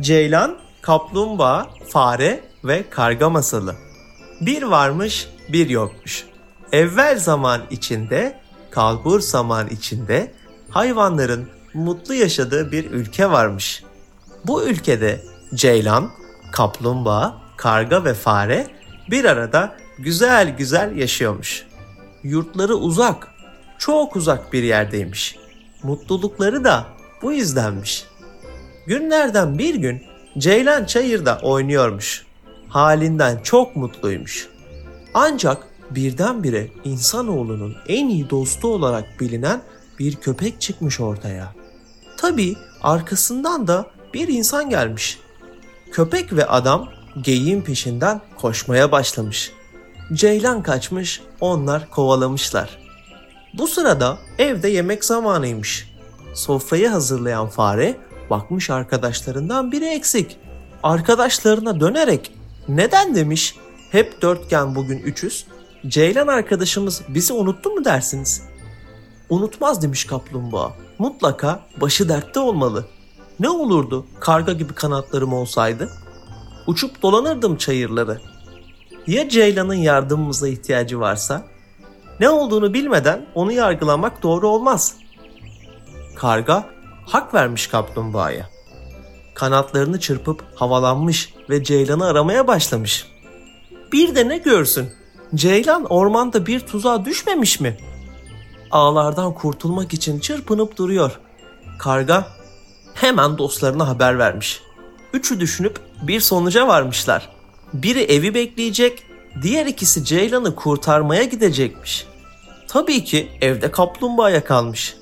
Ceylan, kaplumbağa, fare ve karga masalı. Bir varmış, bir yokmuş. Evvel zaman içinde, kalbur zaman içinde hayvanların mutlu yaşadığı bir ülke varmış. Bu ülkede ceylan, kaplumbağa, karga ve fare bir arada güzel güzel yaşıyormuş. Yurtları uzak, çok uzak bir yerdeymiş. Mutlulukları da bu yüzdenmiş. Günlerden bir gün Ceylan çayırda oynuyormuş. Halinden çok mutluymuş. Ancak birdenbire insanoğlunun en iyi dostu olarak bilinen bir köpek çıkmış ortaya. Tabi arkasından da bir insan gelmiş. Köpek ve adam geyiğin peşinden koşmaya başlamış. Ceylan kaçmış, onlar kovalamışlar. Bu sırada evde yemek zamanıymış. Sofrayı hazırlayan fare bakmış arkadaşlarından biri eksik. Arkadaşlarına dönerek neden demiş hep dörtgen bugün üçüz. Ceylan arkadaşımız bizi unuttu mu dersiniz? Unutmaz demiş kaplumbağa. Mutlaka başı dertte olmalı. Ne olurdu karga gibi kanatlarım olsaydı? Uçup dolanırdım çayırları. Ya Ceylan'ın yardımımıza ihtiyacı varsa? Ne olduğunu bilmeden onu yargılamak doğru olmaz. Karga hak vermiş kaplumbağaya. Kanatlarını çırpıp havalanmış ve Ceylan'ı aramaya başlamış. Bir de ne görsün? Ceylan ormanda bir tuzağa düşmemiş mi? Ağlardan kurtulmak için çırpınıp duruyor. Karga hemen dostlarına haber vermiş. Üçü düşünüp bir sonuca varmışlar. Biri evi bekleyecek, diğer ikisi Ceylan'ı kurtarmaya gidecekmiş. Tabii ki evde kaplumbağaya kalmış.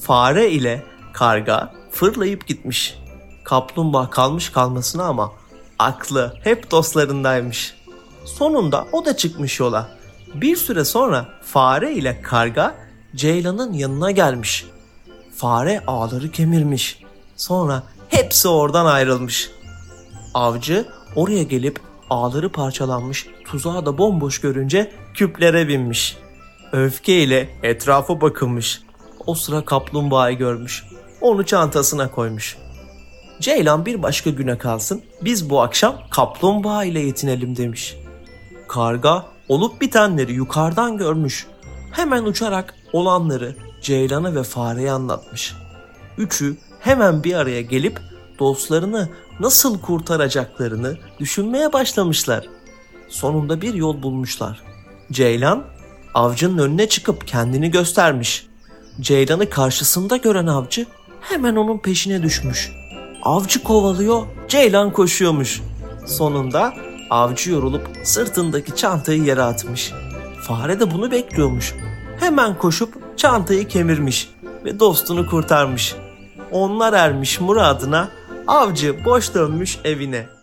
Fare ile karga fırlayıp gitmiş. Kaplumbağa kalmış kalmasına ama aklı hep dostlarındaymış. Sonunda o da çıkmış yola. Bir süre sonra fare ile karga Ceylan'ın yanına gelmiş. Fare ağları kemirmiş. Sonra hepsi oradan ayrılmış. Avcı oraya gelip ağları parçalanmış, tuzağı da bomboş görünce küplere binmiş. Öfkeyle etrafa bakınmış. O sıra kaplumbağayı görmüş. Onu çantasına koymuş. Ceylan bir başka güne kalsın. Biz bu akşam kaplumbağa ile yetinelim demiş. Karga olup bitenleri yukarıdan görmüş. Hemen uçarak olanları Ceylan'a ve fareye anlatmış. Üçü hemen bir araya gelip dostlarını nasıl kurtaracaklarını düşünmeye başlamışlar. Sonunda bir yol bulmuşlar. Ceylan avcının önüne çıkıp kendini göstermiş. Ceylan'ı karşısında gören avcı hemen onun peşine düşmüş. Avcı kovalıyor, Ceylan koşuyormuş. Sonunda avcı yorulup sırtındaki çantayı yere atmış. Fare de bunu bekliyormuş. Hemen koşup çantayı kemirmiş ve dostunu kurtarmış. Onlar ermiş muradına, avcı boş dönmüş evine.